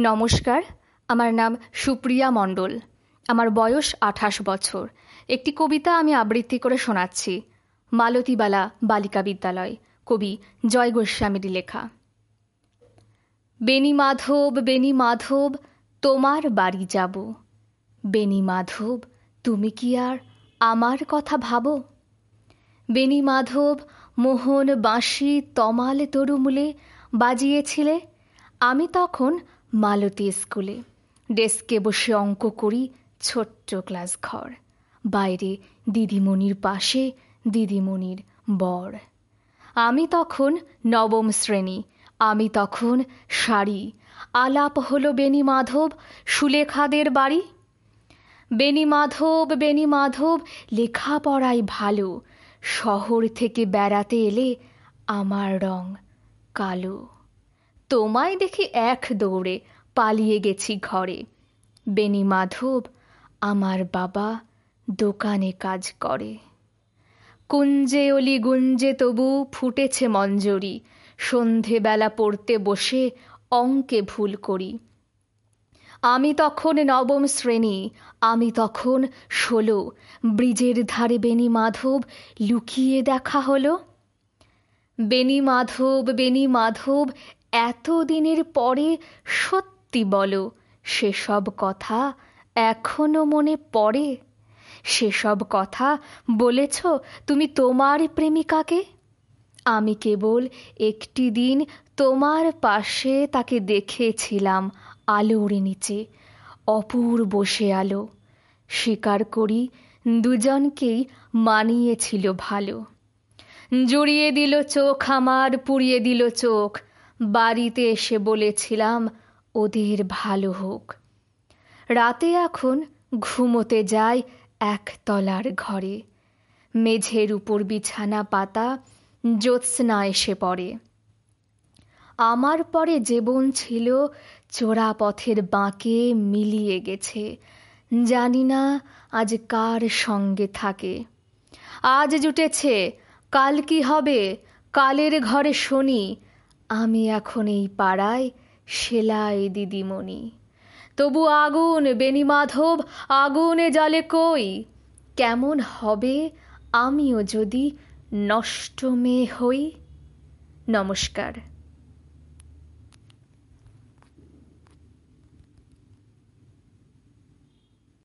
নমস্কার, আমার নাম সুপ্রিয়া মণ্ডল। আমার বয়স আঠাশ বছর। একটি কবিতা আমি আবৃত্তি করে শোনাচ্ছি। মালতীবালা বালিকা বিদ্যালয়, কবি জয় গোস্বামীর লেখা। বেনি মাধব বেনি মাধব, তোমার বাড়ি যাব। বেনি মাধব, তুমি কি আর আমার কথা ভাবো? বেনি মাধব, মোহন বাঁশি তমাল তরুমুলে বাজিয়েছিলে। আমি তখন মালতী স্কুলে। ডেস্কে বসে অঙ্ক করি ছোট্ট ক্লাস ঘর। বাইরে দিদিমণির পাশে দিদিমণির বর। আমি তখন নবম শ্রেণি, আমি তখন শাড়ি আলাপ হলো বেনি মাধব, সুলেখাদের বাড়ি। বেনি মাধব বেনি মাধব লেখাপড়াই ভালো। শহর থেকে বেড়াতে এলে আমার রং কালো। তোমায় দেখে এক দৌড়ে পালিয়ে গেছি ঘরে। বেনি মাধব আমার বাবা দোকানে কাজ করে। কুঞ্জে অলি গুঞ্জে তবু ফুটেছে মঞ্জরি। সন্ধেবেলা পড়তে বসে অঙ্কে ভুল করি। আমি তখন নবম শ্রেণি, আমি তখন ষোলো। ব্রিজের ধারে বেনি মাধব লুকিয়ে দেখা হলো। বেনি মাধব বেনি মাধব এত দিনের পরে সত্যি বলো, সেসব কথা এখনও মনে পড়ে? সেসব কথা বলেছ তুমি তোমার প্রেমিকাকে? আমি কেবল একটি দিন তোমার পাশে তাকে দেখেছিলাম আলোর নিচে অপুর বসে আলো। স্বীকার করি, দুজনকেই মানিয়েছিল ভালো। জড়িয়ে দিল চোখ আমার, পুড়িয়ে দিল চোখ। বাড়িতে এসে বলেছিলাম, ওদের ভালো হোক। রাতে এখন ঘুমোতে যায় একতলার ঘরে। মেঝের উপর বিছানা পাতা জ্যোৎস্না এসে পড়ে। আমার পরে জীবন ছিল চোরা পথের বাঁকে মিলিয়ে গেছে। জানি না আজ কার সঙ্গে থাকে। আজ জুটেছে, কাল কি হবে, কালের ঘরে শনি আমি এখন এই পাড়ায় সেলাই দিদিমণি। তবু আগুন বেনিমাধব আগুনে জলে কই? কেমন হবে আমিও যদি নষ্ট মেয়ে হই? নমস্কার।